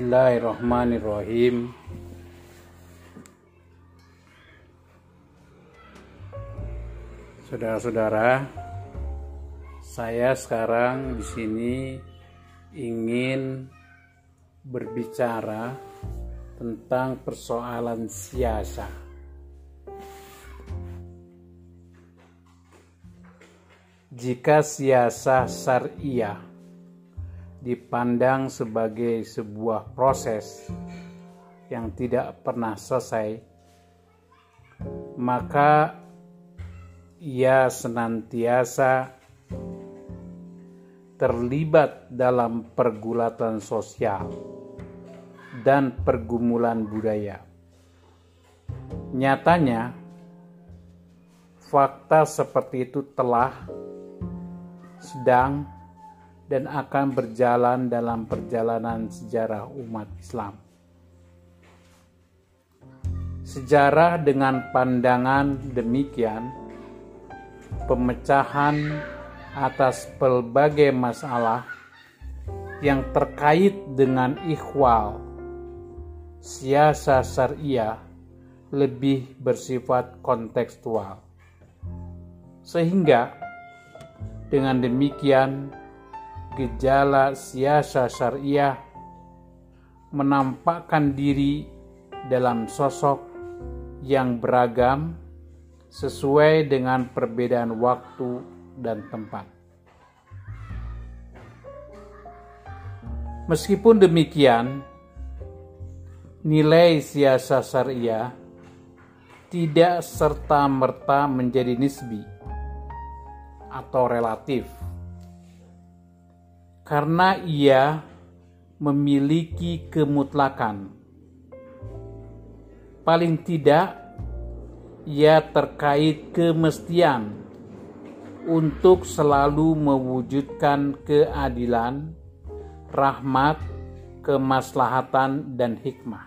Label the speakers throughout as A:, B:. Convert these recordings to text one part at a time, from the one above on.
A: Bismillahirrahmanirrahim. Saudara-saudara, saya sekarang di sini ingin berbicara tentang persoalan siasa. Jika siasa syariah dipandang sebagai sebuah proses yang tidak pernah selesai, maka ia senantiasa terlibat dalam pergulatan sosial dan pergumulan budaya. Nyatanya, fakta seperti itu telah, sedang, dan akan berjalan dalam perjalanan sejarah umat Islam. Sejarah dengan pandangan demikian, pemecahan atas berbagai masalah yang terkait dengan ikhwal siasa syariah lebih bersifat kontekstual. Sehingga dengan demikian gejala siasa syariah menampakkan diri dalam sosok yang beragam sesuai dengan perbedaan waktu dan tempat. Meskipun demikian, nilai siasa syariah tidak serta-merta menjadi nisbi atau relatif karena ia memiliki kemutlakan. Paling tidak, ia terkait kemestian untuk selalu mewujudkan keadilan, rahmat, kemaslahatan, dan hikmah.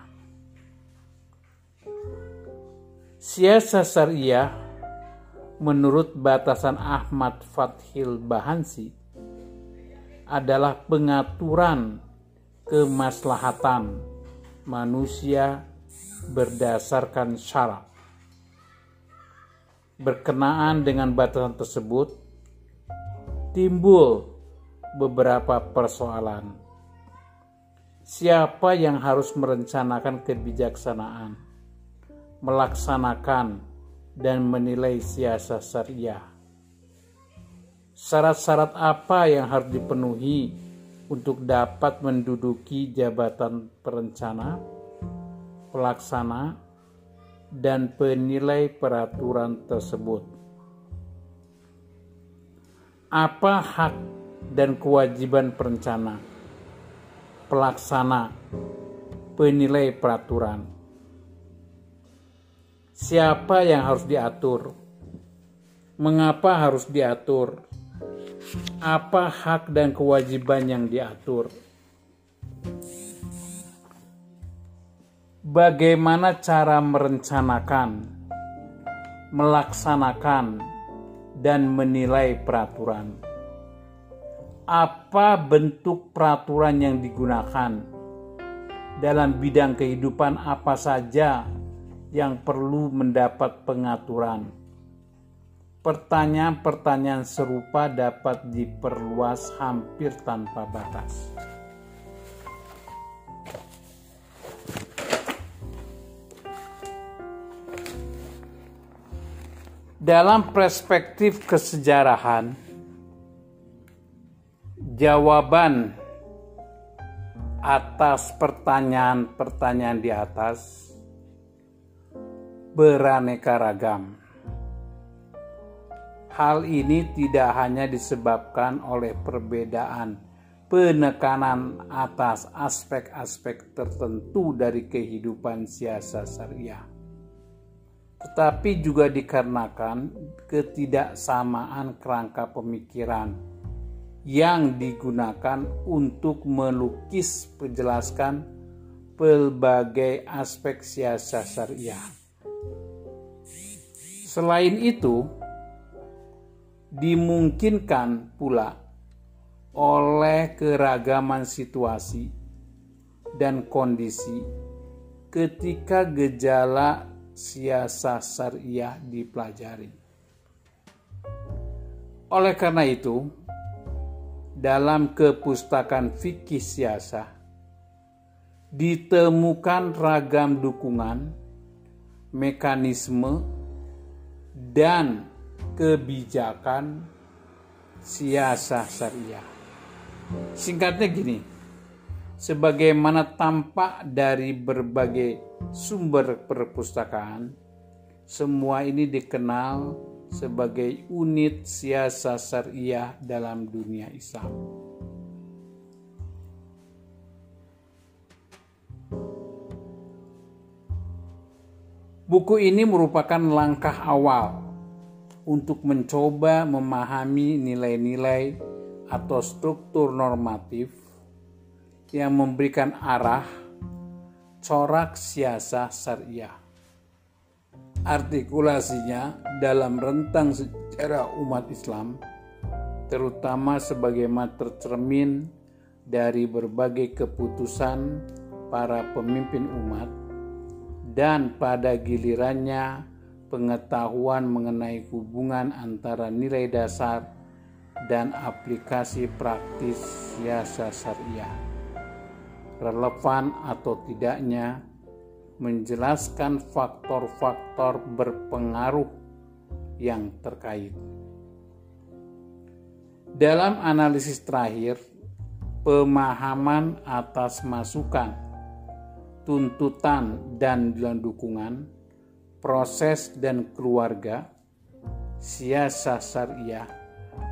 A: Siasa syariah menurut batasan Ahmad Fathil Bahansi adalah pengaturan kemaslahatan manusia berdasarkan syarat. Berkenaan dengan batasan tersebut, timbul beberapa persoalan. Siapa yang harus merencanakan kebijaksanaan, melaksanakan, dan menilai siasat syariah? Syarat-syarat apa yang harus dipenuhi untuk dapat menduduki jabatan perencana, pelaksana, dan penilai peraturan tersebut? Apa hak dan kewajiban perencana, pelaksana, penilai peraturan? Siapa yang harus diatur? Mengapa harus diatur? Apa hak dan kewajiban yang diatur. Bagaimana cara merencanakan, melaksanakan, dan menilai peraturan? Apa bentuk peraturan yang digunakan? Dalam bidang kehidupan apa saja yang perlu mendapat pengaturan? Pertanyaan-pertanyaan serupa dapat diperluas hampir tanpa batas. Dalam perspektif kesejarahan, jawaban atas pertanyaan-pertanyaan di atas beraneka ragam. Hal ini tidak hanya disebabkan oleh perbedaan penekanan atas aspek-aspek tertentu dari kehidupan siasa syariah, tetapi juga dikarenakan ketidaksamaan kerangka pemikiran yang digunakan untuk melukis penjelaskan pelbagai aspek siasa syariah. Selain itu, dimungkinkan pula oleh keragaman situasi dan kondisi ketika gejala siasa syariah dipelajari. Oleh karena itu, dalam kepustakaan fikih siasa ditemukan ragam dukungan, mekanisme, dan kebijakan siasa syariah. Singkatnya gini, sebagaimana tampak dari berbagai sumber perpustakaan, semua ini dikenal sebagai unit siasa syariah dalam dunia Islam. Buku ini merupakan langkah awal untuk mencoba memahami nilai-nilai atau struktur normatif yang memberikan arah corak siasa syariah. Artikulasinya dalam rentang sejarah umat Islam, terutama sebagaimana tercermin dari berbagai keputusan para pemimpin umat, dan pada gilirannya pengetahuan mengenai hubungan antara nilai dasar dan aplikasi praktis siasa syariah. Relevan atau tidaknya menjelaskan faktor-faktor berpengaruh yang terkait. Dalam analisis terakhir, pemahaman atas masukan, tuntutan, dan dukungan, proses dan keluarga, siasa syariah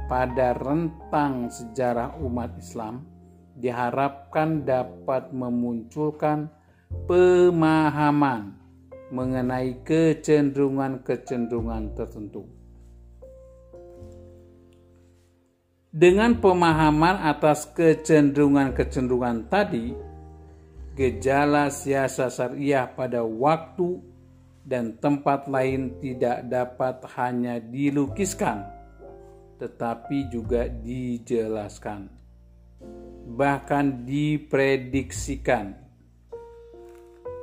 A: pada rentang sejarah umat Islam diharapkan dapat memunculkan pemahaman mengenai kecenderungan-kecenderungan tertentu. Dengan pemahaman atas kecenderungan-kecenderungan tadi, gejala siasa syariah pada waktu dan tempat lain tidak dapat hanya dilukiskan tetapi juga dijelaskan, bahkan diprediksikan.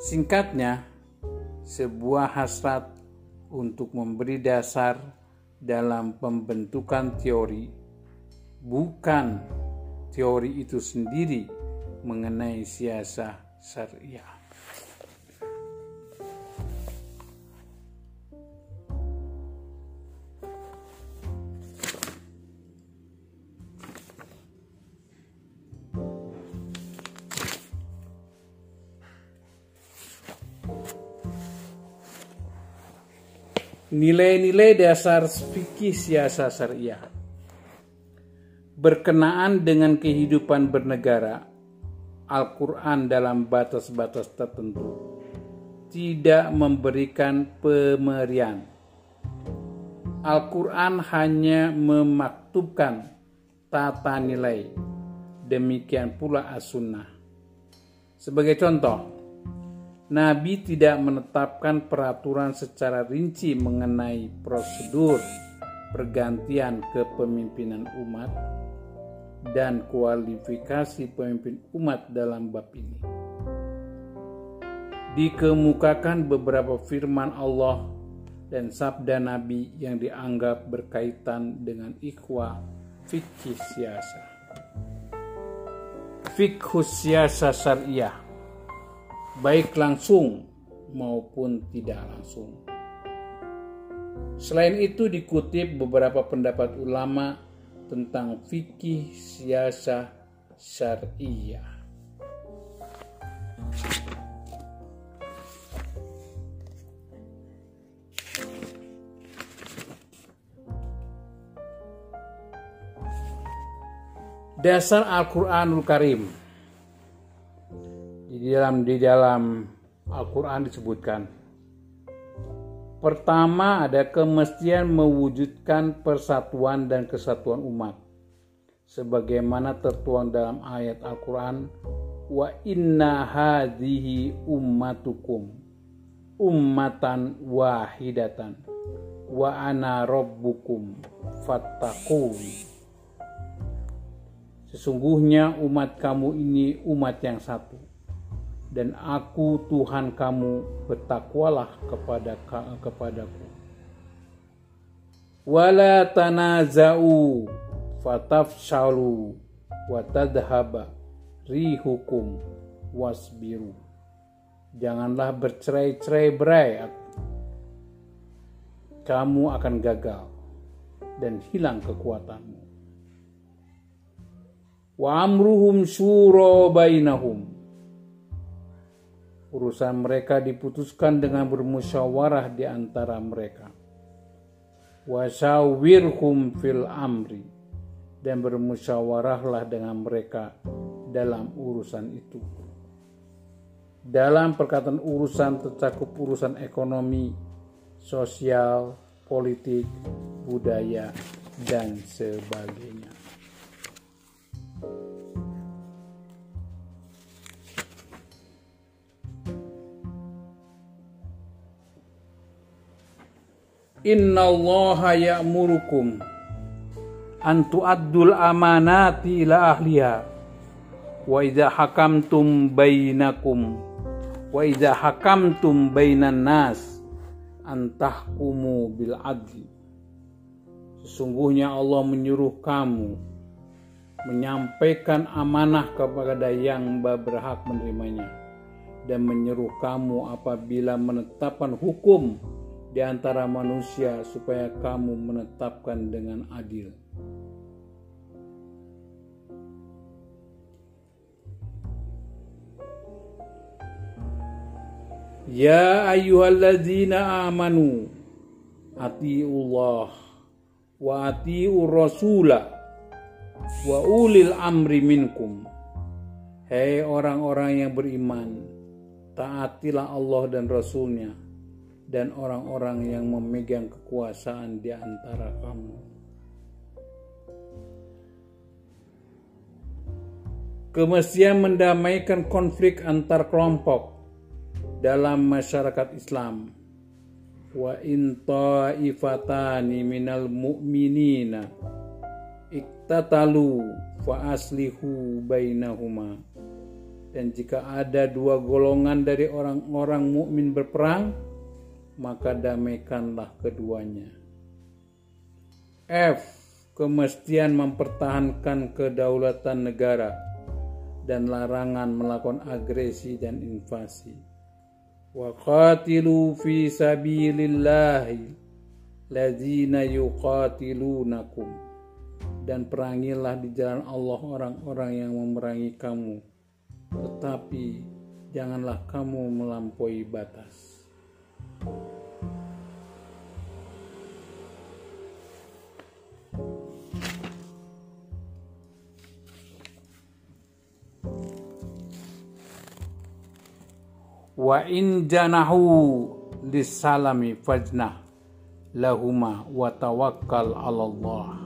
A: Singkatnya, sebuah hasrat untuk memberi dasar dalam pembentukan teori, bukan teori itu sendiri mengenai siasat syariah. Nilai-nilai dasar fikih siasa syariah berkenaan dengan kehidupan bernegara, Al-Quran dalam batas-batas tertentu tidak memberikan pemerian. Al-Quran hanya memaktubkan tata nilai, demikian pula as-sunnah. Sebagai contoh, Nabi tidak menetapkan peraturan secara rinci mengenai prosedur pergantian kepemimpinan umat dan kualifikasi pemimpin umat dalam bab ini. Dikemukakan beberapa firman Allah dan sabda Nabi yang dianggap berkaitan dengan ikhwah fikih siasa. Fikih siasa syariah baik langsung maupun tidak langsung. Selain itu dikutip beberapa pendapat ulama tentang fikih siasa syariah. Dasar Al-Quranul Karim di dalam di dalam Al-Qur'an disebutkan Pertama ada kemestian mewujudkan persatuan dan kesatuan umat. Sebagaimana tertuang dalam ayat Al-Quran, Wa inna hadhihi ummatukum ummatan wahidatan wa ana rabbukum fattaqun. Sesungguhnya umat kamu ini umat yang satu dan aku Tuhan kamu bertakwalah kepada kepadaku. Wala tanaza'u fatafshalu wa tadhaba rihukum wasbiru. Janganlah bercerai-cerai berai kamu akan gagal dan hilang kekuatanmu. Wa amruhum syura bainahum Urusan mereka diputuskan dengan bermusyawarah di antara mereka. Wasawirhum fil amri dan bermusyawarahlah dengan mereka dalam urusan itu. Dalam perkataan urusan tercakup urusan ekonomi, sosial, politik, budaya, dan sebagainya. Inna Allah ya'murukum an tu'addul amanati ila ahliha. Wa idza hakamtum bainakum wa idza hakamtum bainan nas an tahkumu bil adli. Sesungguhnya Allah menyuruh kamu menyampaikan amanah kepada yang berhak menerimanya dan menyuruh kamu apabila menetapkan hukum di antara manusia supaya kamu menetapkan dengan adil. Ya ayyuhalladzina amanu atiullah wa atiur rasula wa ulil amri minkum. Hei orang-orang yang beriman, taatilah Allah dan Rasulnya dan orang-orang yang memegang kekuasaan di antara kamu. Kemestian mendamaikan konflik antar kelompok dalam masyarakat Islam. Wa in ta'ifatani minal mu'minina iktatalu fa aslihu bainahuma. Dan jika ada dua golongan dari orang-orang mukmin berperang, maka damaikanlah keduanya. F. Kemestian mempertahankan kedaulatan negara dan larangan melakukan agresi dan invasi. Wa qatilu fi sabilillahi ladzina yuqatilunakum dan perangilah di jalan Allah orang-orang yang memerangi kamu tetapi janganlah kamu melampaui batas. Wa in janahu lisalami fajnah lahuma wa tawakkal Allah.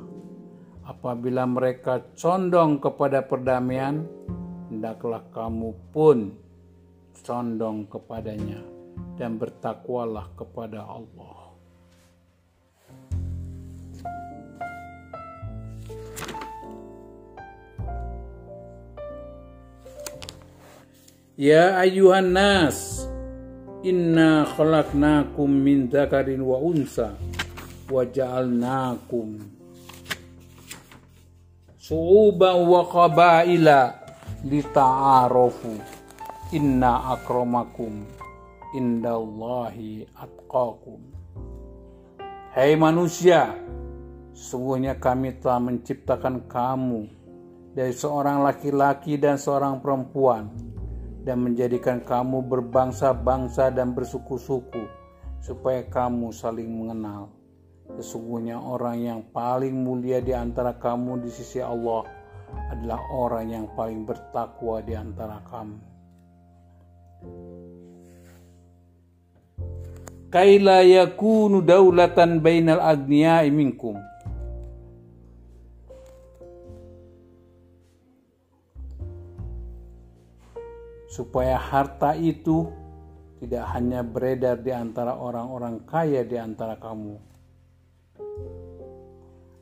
A: Apabila mereka condong kepada perdamaian, hendaklah kamu pun condong kepadanya dan bertakwalah kepada Allah. Ya ayuhan nas Inna khalaqnakum min dzakarin wa unsa wa ja'alnakum su'uban wa qabaila lita'arofu inna akramakum indallahi atqakum. Hei manusia, sungguhnya kami telah menciptakan kamu dari seorang laki-laki dan seorang perempuan dan menjadikan kamu berbangsa-bangsa dan bersuku-suku supaya kamu saling mengenal. Sesungguhnya orang yang paling mulia di antara kamu di sisi Allah adalah orang yang paling bertakwa di antara kamu. Kaila yakunu daulatan bainal agniya'i minkum. Supaya harta itu tidak hanya beredar di antara orang-orang kaya di antara kamu.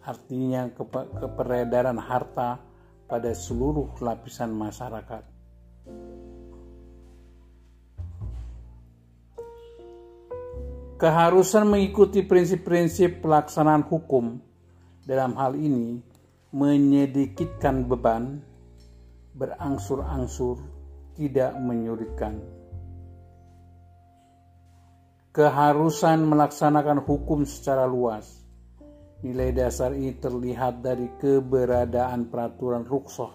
A: Artinya keperedaran harta pada seluruh lapisan masyarakat. Keharusan mengikuti prinsip-prinsip pelaksanaan hukum dalam hal ini menyedikitkan beban, berangsur-angsur, tidak menyulitkan. Keharusan melaksanakan hukum secara luas Nilai dasar ini terlihat dari keberadaan peraturan ruksoh,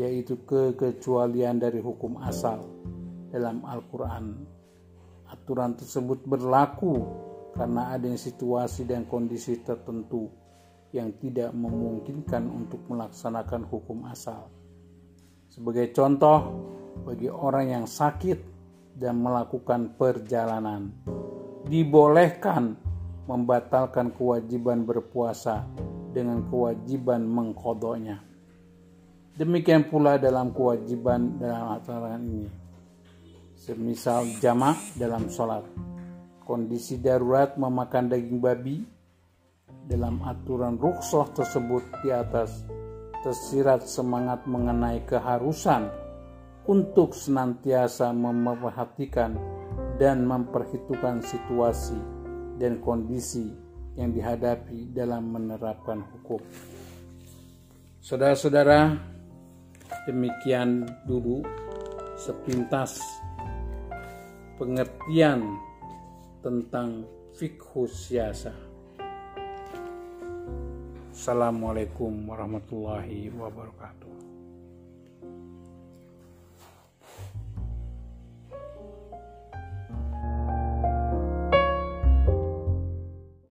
A: yaitu kekecualian dari hukum asal dalam Al-Quran. Aturan tersebut berlaku karena adanya situasi dan kondisi tertentu yang tidak memungkinkan untuk melaksanakan hukum asal. Sebagai contoh, bagi orang yang sakit dan melakukan perjalanan, dibolehkan membatalkan kewajiban berpuasa dengan kewajiban mengkodoknya. Demikian pula dalam kewajiban dalam aturan ini. Semisal jamak dalam sholat, kondisi darurat memakan daging babi, dalam aturan ruksoh tersebut di atas tersirat semangat mengenai keharusan untuk senantiasa memperhatikan dan memperhitungkan situasi dan kondisi yang dihadapi dalam menerapkan hukum. Saudara-saudara, demikian dulu sepintas pengertian tentang fikih siasa. Assalamualaikum warahmatullahi wabarakatuh.